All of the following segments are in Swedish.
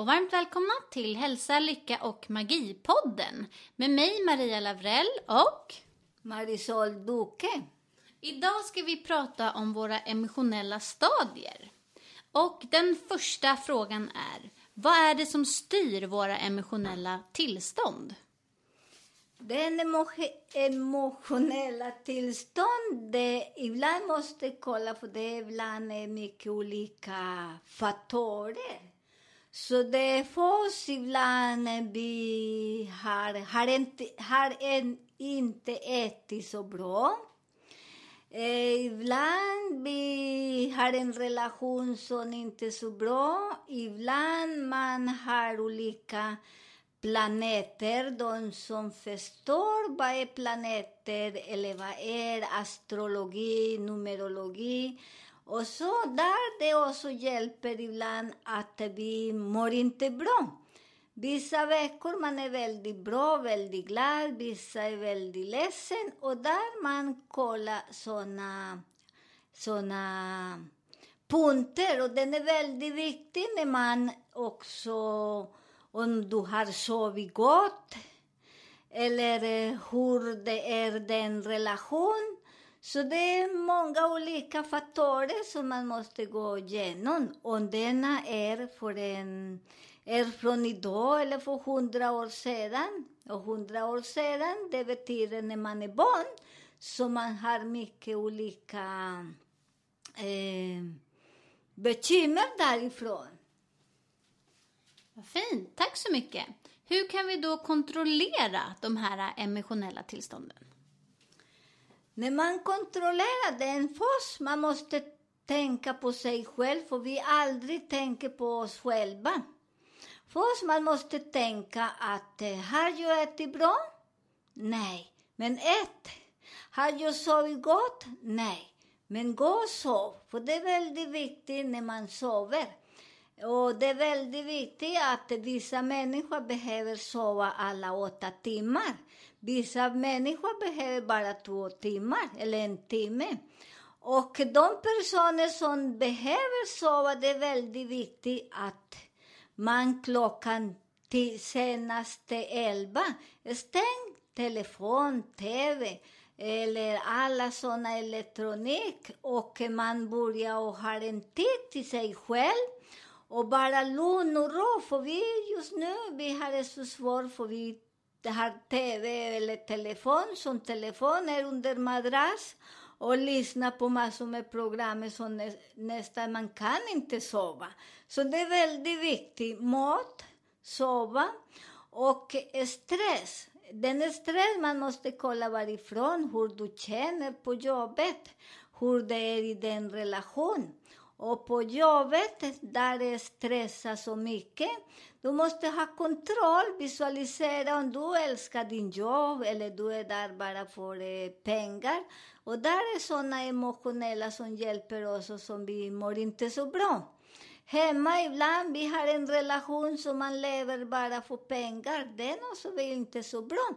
och varmt välkomna till Hälsa, Lycka och Magi-podden med mig Maria Lavrell och Marisol Duque. idag ska vi prata om våra emotionella stadier. Och den första frågan är, vad är det som styr våra emotionella tillstånd? Den emo- emotionella tillstånd, det, ibland måste kolla för det ibland är mycket olika faktorer. Så det är först ibland vi har, har, inte, har en, inte ätit så bra. Eh, ibland vi har en relation som inte är så bra. Ibland man har olika planeter, de som förstår vad är planeter eller vad är astrologi, numerologi. Och så där det också hjälper ibland att vi mår inte bra. Vissa veckor man är väldigt bra, väldigt glad, vissa är väldigt ledsen och där man kollar såna, såna punkter och den är väldigt viktig när man också, om du har sovit gott eller eh, hur det är den relation. Så det är många olika faktorer som man måste gå igenom. Om denna är, för en, är från idag eller för hundra år sedan. Och hundra år sedan, det betyder när man är barn, så man har mycket olika eh, bekymmer därifrån. Vad fint, tack så mycket. Hur kan vi då kontrollera de här emotionella tillstånden? Men man kontrollerar en först, man måste tänka på sig själv, för vi aldrig tänker på oss själva. Först man måste tänka att eh, har jag ätit bra? Nej. Men ät. Har jag sovit gott? Nej. Men gå och sov, för det är väldigt viktigt när man sover. Och det är väldigt viktigt att vissa människor behöver sova alla åtta timmar. Vissa människor behöver bara två timmar eller en timme. Och de personer som behöver sova, det är väldigt viktigt att man klockan till senaste elva, stäng telefon, TV eller alla såna elektronik och man börjar och har en tid till sig själv och bara lugn och ro, för vi just nu, vi har det så svårt för vi har TV eller telefon, som telefon är under madrass och lyssna på massor med program som nä, nästan man kan inte sova. Så det är väldigt viktigt. Mat, sova Och stress. Den stress man måste kolla varifrån, hur du känner på jobbet, hur det är i den relation. Och på jobbet, där det stressar så mycket, du måste ha kontroll, visualisera om du älskar din jobb eller du är där bara för eh, pengar. Och där är sådana emotionella som hjälper oss och som vi mår inte så bra. Hemma ibland, vi har en relation som man lever bara för pengar. Den också är inte så bra.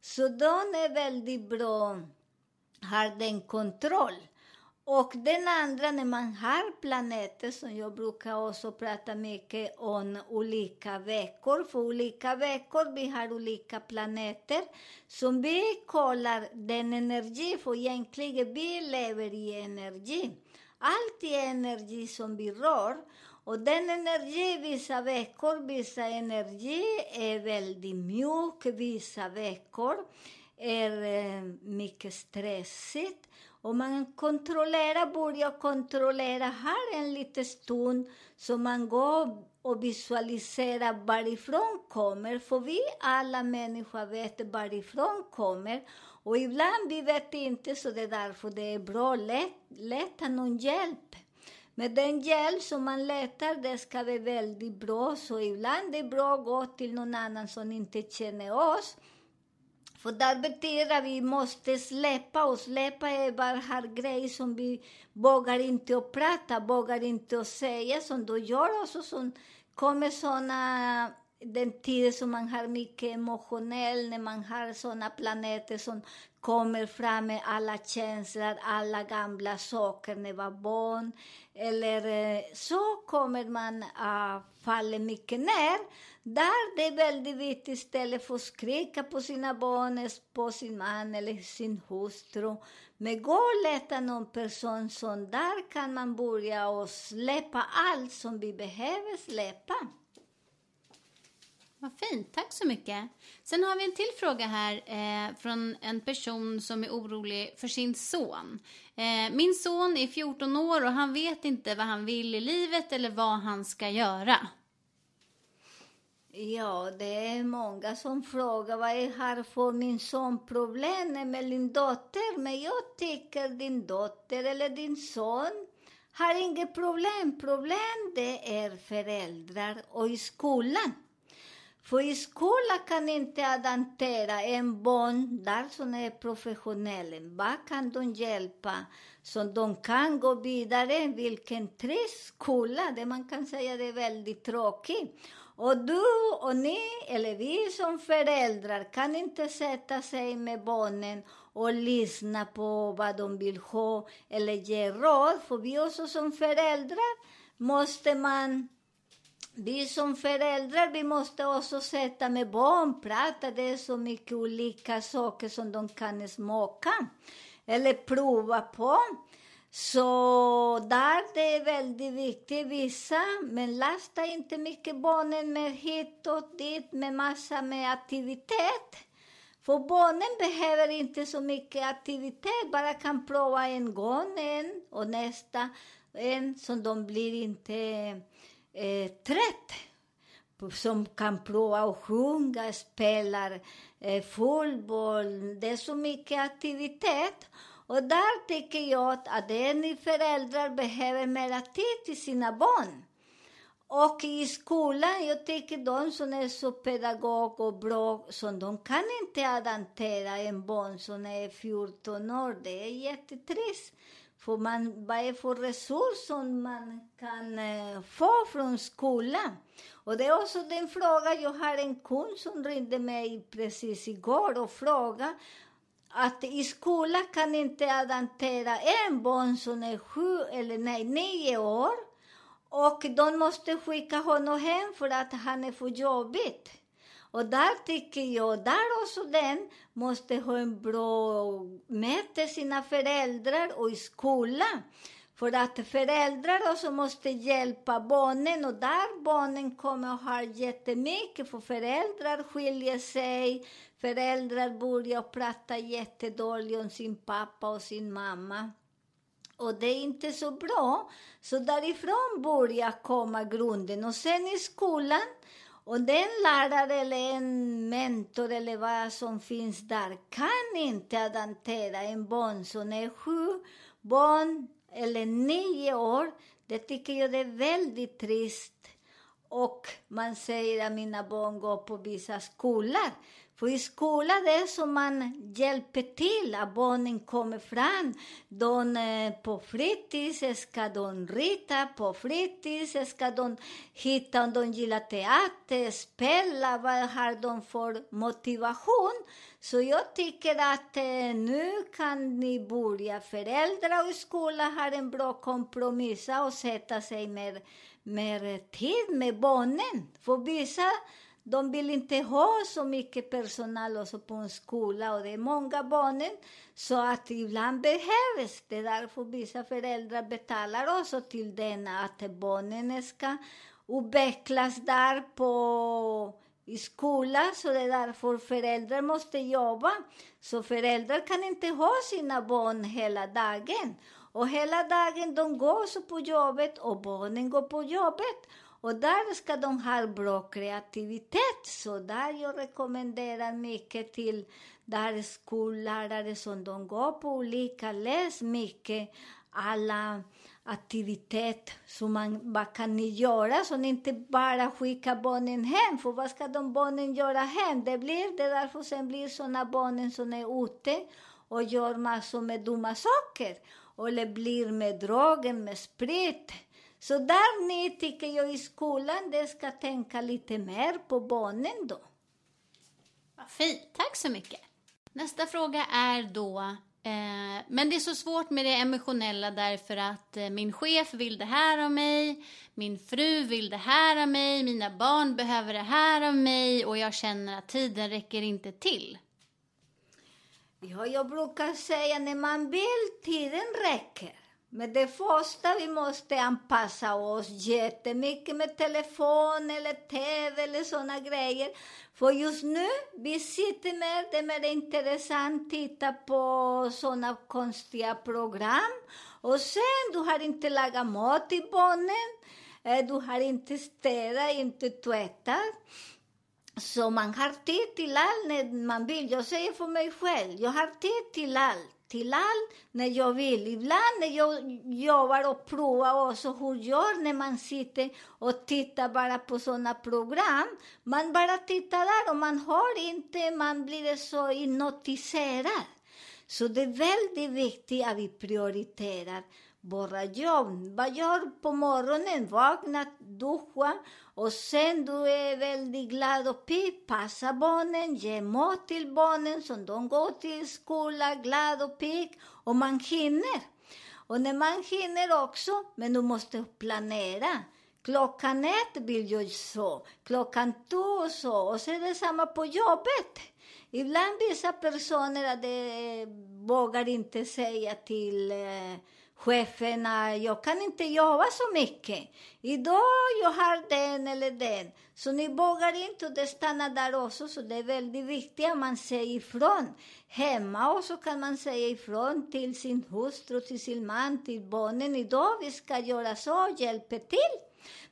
Så de är väldigt bra, har den kontroll. Och den andra, när man har planeter, som jag brukar också prata mycket om olika veckor. För olika veckor, vi har olika planeter. Som vi kollar den energi, för egentligen vi lever i energi. Allt är energi som vi rör. Och den energi, vissa veckor, vissa energi är väldigt mjuk, vissa veckor är eh, mycket stressigt. Och man kontrollerar, börjar kontrollera här en liten stund, så man går och visualiserar varifrån kommer, för vi alla människor vet varifrån kommer. Och ibland vi vet inte, så det är därför det är bra att leta någon hjälp. Men den hjälp som man letar, det ska vara väldigt bra. Så ibland är det bra att gå till någon annan som inte känner oss. För det betyder att vi måste släppa, och släppa är bara här grejer som vi vågar inte att prata, vågar inte att säga, som du gör också, som kommer såna den tiden som man har mycket emotionell, när man har såna planeter som kommer fram med alla känslor, alla gamla saker när man var barn. Eller eh, så kommer man ah, att falla mycket ner. Där det är väldigt viktigt istället för att skrika på sina barn, på sin man eller sin hustru. Men gå och leta någon person som där kan man börja och släppa allt som vi behöver släppa. Vad fint, tack så mycket. Sen har vi en till fråga här eh, från en person som är orolig för sin son. Eh, min son är 14 år och han vet inte vad han vill i livet eller vad han ska göra. Ja, det är många som frågar vad jag har för min son problem med din dotter. Men jag tycker din dotter eller din son har inget problem. Problem det är föräldrar och i skolan. För i skolan kan inte adaptera en barn där som är professionell. Vad kan de hjälpa? Så de kan gå vidare. Vilken trist skola, det man kan säga det är väldigt tråkigt. Och du och ni, eller vi som föräldrar, kan inte sätta sig med barnen och lyssna på vad de vill ha eller ge råd. För vi också som föräldrar måste man vi som föräldrar, vi måste också sätta med barn, prata. Det är så mycket olika saker som de kan smaka eller prova på. Så där det är väldigt viktigt, vissa, men lasta inte mycket barnen med hit och dit med massa med aktivitet. För barnen behöver inte så mycket aktivitet, bara kan prova en gång en och nästa en, så de blir inte eh, trött. Som kan prova att sjunga, spela eh, fotboll. Det är så mycket aktivitet. Och där tycker jag att ni föräldrar behöver mera tid till sina barn. Och i skolan, jag tycker de som är så pedagog och bra, så de kan inte adaptera en barn som är 14 år. Det är jättetrist. För man, vad är för resurs som man kan eh, få från skolan? Och det är också den fråga, jag har en kund som ringde mig precis igår och frågade att i skolan kan inte adoptera en barn som är sju eller nej, nio år och de måste skicka honom hem för att han är för jobbigt. Och där tycker jag, där också den måste ha en bra möte sina föräldrar och i skolan. För att föräldrar också måste hjälpa barnen och där barnen kommer att ha jättemycket, för föräldrar skiljer sig, föräldrar börjar prata jättedåligt om sin pappa och sin mamma. Och det är inte så bra. Så därifrån börjar komma grunden. Och sen i skolan, Och den lärare eller en mentor eller vad som finns där kan inte adaptera en barn som är sju barn eller nio år. Det tycker jag är väldigt trist. Och man säger att mina barn går på vissa skolor. För i skolan det är som man hjälper till att barnen kommer fram. De, eh, på fritids eh, ska de rita, på fritids eh, ska de hitta om de gillar teater, spela, vad har de för motivation. Så jag tycker att eh, nu kan ni börja, föräldrar och skola har en bra kompromiss och sätta sig mer, mer tid med barnen. För vissa de vill inte ha så mycket personal också på en skola och det är många barnen. Så att ibland behövs det. Därför vissa föräldrar betalar också till den att barnen ska utvecklas där på i skolan. Så det är därför föräldrar måste jobba. Så föräldrar kan inte ha sina barn hela dagen. Och hela dagen de går så på jobbet och barnen går på jobbet. Och där ska de ha bra kreativitet. Så där jag rekommenderar mycket till där skollärare som de går på olika, läs mycket alla aktivitet som man vad kan ni göra, så ni inte bara skickar barnen hem. För vad ska de barnen göra hem? Det blir det därför sen blir såna barnen som är ute och gör massor med dumma saker. Eller blir med droger, med sprit. Så där ni tycker jag i skolan, det ska tänka lite mer på barnen då. Vad fint, tack så mycket. Nästa fråga är då, eh, men det är så svårt med det emotionella därför att eh, min chef vill det här av mig, min fru vill det här av mig, mina barn behöver det här av mig och jag känner att tiden räcker inte till. Ja, jag brukar säga när man vill, tiden räcker. Men det första, vi måste anpassa oss jättemycket med telefon eller tv eller såna grejer. För just nu, vi sitter med, det är mer intressant titta på såna konstiga program. Och sen, du har inte lagat mat till barnen, eh, du har inte städat, inte tvättat. Så man har tid till allt när man vill. Jag säger för mig själv, jag har tid till allt till allt när jag vill. Ibland när jag jobbar och provar också hur gör när man sitter och tittar bara på sådana program. Man bara tittar där och man har inte, man blir så hypnotiserad. Så det är väldigt viktigt att vi prioriterar bara jobb. Vad gör på morgonen? Vakna, duscha och sen du är väldigt glad och pigg. Passa barnen, ge mat till barnen så de går till skolan glad och pigg. Och man hinner. Och när man hinner också, men du måste planera. Klockan ett vill jag så, klockan två så, och så är det samma på jobbet. Ibland vissa personer att de vågar inte säga till eh, cheferna, jag kan inte jobba så mycket. Idag jag har den eller den. Så ni vågar inte och det stannar där också. Så det är väldigt viktigt att man säger ifrån. Hemma och så kan man säga ifrån till sin hustru, till sin man, till barnen. Idag vi ska göra så, hjälpa till.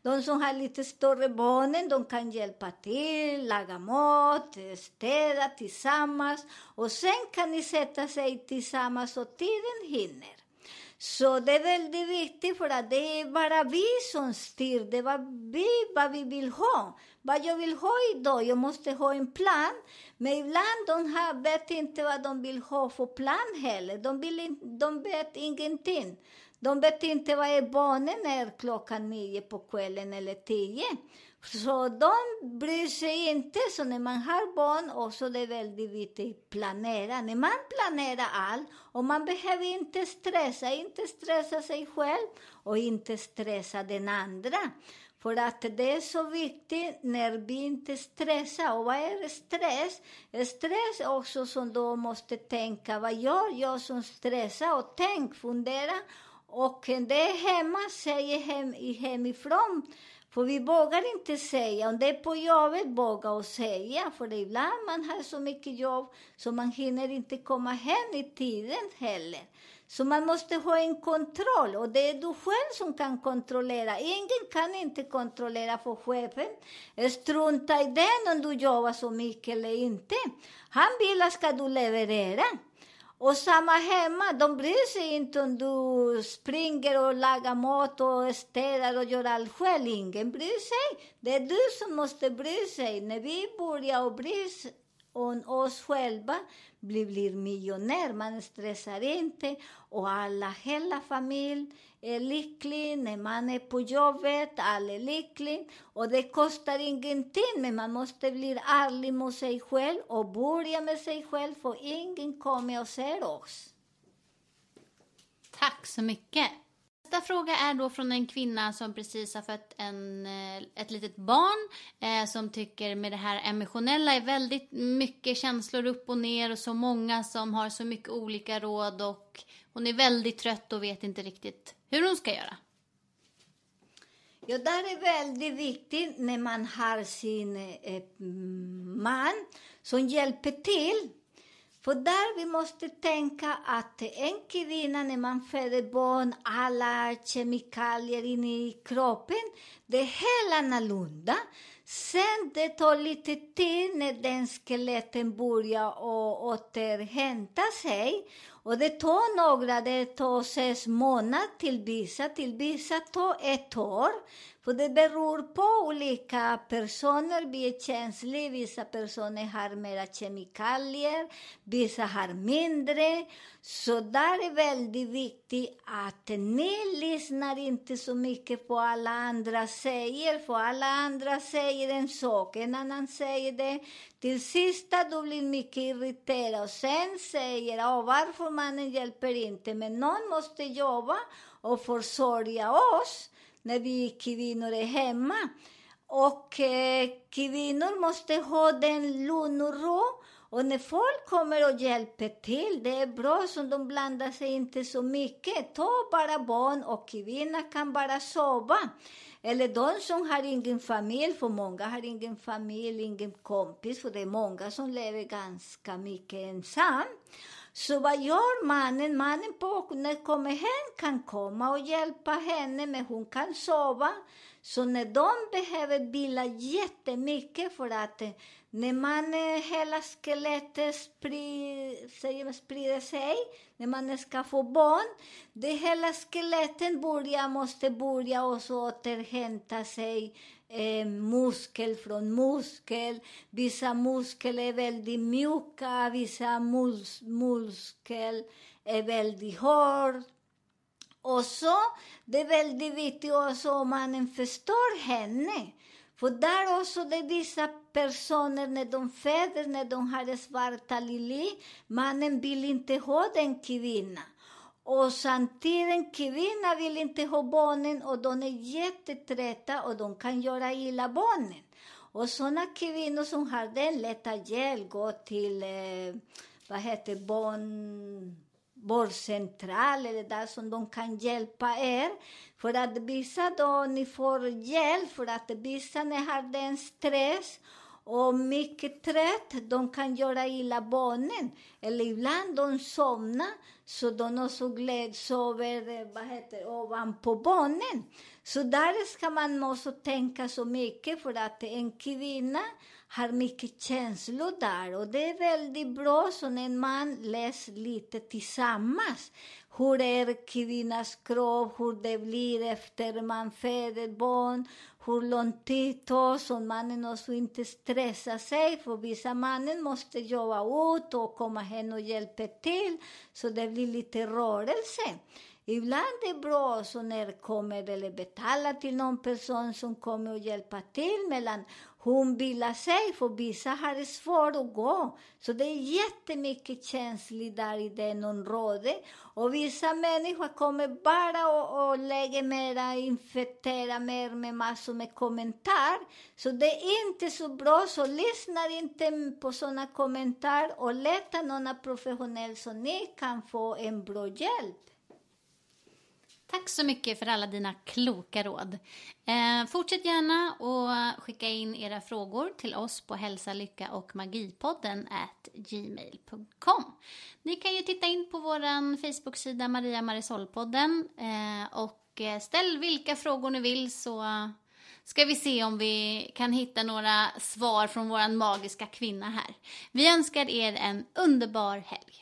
De som har lite större barnen, de kan hjälpa till, laga mat, städa tillsammans. Och sen kan ni sätta sig tillsammans och tiden hinner. Så det är väldigt viktigt för att det är bara vi som styr. Det är vad vi, vad vi vill ha. Vad jag vill ha idag, jag måste ha en plan. Men ibland de här vet inte vad de vill ha för plan heller. De, vill, de vet ingenting. De vet inte vad är barnen är klockan nio på kvällen eller tio. Så de bryr sig inte. Så när man har barn också det är väldigt viktigt att planera. När man planerar allt och man behöver inte stressa, inte stressa sig själv och inte stressa den andra. För att det är så viktigt när vi inte stressar. Och vad är stress? Stress är också som då måste tänka, vad gör jag som stressar? Och tänk, fundera. Och det är hemma, säger hem, hemifrån för vi vågar inte säga, om det är på jobbet, våga och säga. För ibland man har så mycket jobb så man hinner inte komma hem i tiden heller. Så man måste ha en kontroll och det är du själv som kan kontrollera. Ingen kan inte kontrollera för chefen. Strunta i den om du jobbar så mycket eller inte. Han vill att ska du leverera. Och samma hemma, de bryr sig inte om du springer och lagar mat och städar och gör allt själv. Ingen bryr sig. Det är du som måste bry sig. När vi börjar och bry sig om oss själva, vi blir miljonär. Man stressar inte och alla, hela familjen är lycklig. När man är på jobbet, alla är lyckliga. Och det kostar ingenting, men man måste bli ärlig mot sig själv och börja med sig själv, för ingen kommer och ser oss. Tack så mycket. Nästa fråga är då från en kvinna som precis har fött en, eh, ett litet barn eh, som tycker med det här emotionella är väldigt mycket känslor upp och ner och så många som har så mycket olika råd och hon är väldigt trött och vet inte riktigt hur hon ska göra. Ja, det är väldigt viktigt när man har sin eh, mm, man som hjälper till. För där vi måste tänka att en kvinna när man föder barn, alla kemikalier inne i kroppen, det är helt annorlunda. Sen det tar lite tid när den skeletten börjar och återhämta sig. Och det tar några, det tar sex månader till vissa, till vissa tar ett år. För det beror på olika personer. Vi är känsliga, vissa personer har mera kemikalier, vissa har mindre. Så där är väldigt viktigt att ni lyssnar inte så mycket på alla andra säger, för alla andra säger en sak, en annan säger det. Till sista du blir mycket irriterad och sen säger oh, varför mannen hjälper inte, men någon måste jobba och försörja oss när vi kvinnor är hemma. Och eh, kvinnor måste ha den lugn och ro. Och när folk kommer och hjälper till, det är bra så de blandar sig inte så mycket. Ta bara barn och kvinna kan bara sova. Eller de som har ingen familj, för många har ingen familj, ingen kompis, för det är många som lever ganska mycket ensam. Så vad gör mannen? Mannen på, när kommer hem kan komma och hjälpa henne, men hon kan sova. Så när de behöver vila jättemycket för att eh, när man hela skelettet sprider, sprider sig, när man ska få barn, det hela skelettet börjar, måste börja och så återhämta sig eh, muskel från muskel. Vissa muskler är väldigt mjuka, vissa mus muskler är väldigt hårda. Och så, det är väldigt viktigt också om mannen förstår henne. För där också det är vissa personer när de föder, när de har svarta lili, mannen vill inte ha den kvinnan. Och samtidigt, kvinnan vill inte ha barnen och de är jättetrötta och de kan göra illa barnen. Och sådana kvinnor som har den lätta hjälp går till, eh, vad heter barn vårdcentral eller där som de kan hjälpa er. För att vissa då ni får hjälp, för att vissa ni har den stress och mycket trött, de kan göra illa barnen. Eller ibland de somnar, så de också gläds sover eh, vad heter, ovanpå barnen. Så där ska man också tänka så mycket, för att en kvinna har mycket känslor där. Och det är väldigt bra så när man läser lite tillsammans. Hur är kvinnans kropp, hur det blir efter man föder barn, hur lång tid tar så mannen också inte stressar sig. För vissa mannen måste jobba ut och komma hem och hjälpa till, så det blir lite rörelse. Ibland är det bra så när det kommer eller betala till någon person som kommer och hjälpa till mellan hon vilar sig, för vissa har det svårt att gå. Så det är jättemycket känsligt där i det området. Och vissa människor kommer bara och, och lägger mera, infekterar mer med massor med kommentarer. Så det är inte så bra, så lyssna inte på sådana kommentarer och leta någon professionell så ni kan få en bra hjälp. Tack så mycket för alla dina kloka råd. Eh, fortsätt gärna och skicka in era frågor till oss på hälsa, lycka och magipodden at gmail.com. Ni kan ju titta in på vår Facebook-sida Maria Marisol-podden eh, och eh, ställ vilka frågor ni vill så ska vi se om vi kan hitta några svar från vår magiska kvinna här. Vi önskar er en underbar helg.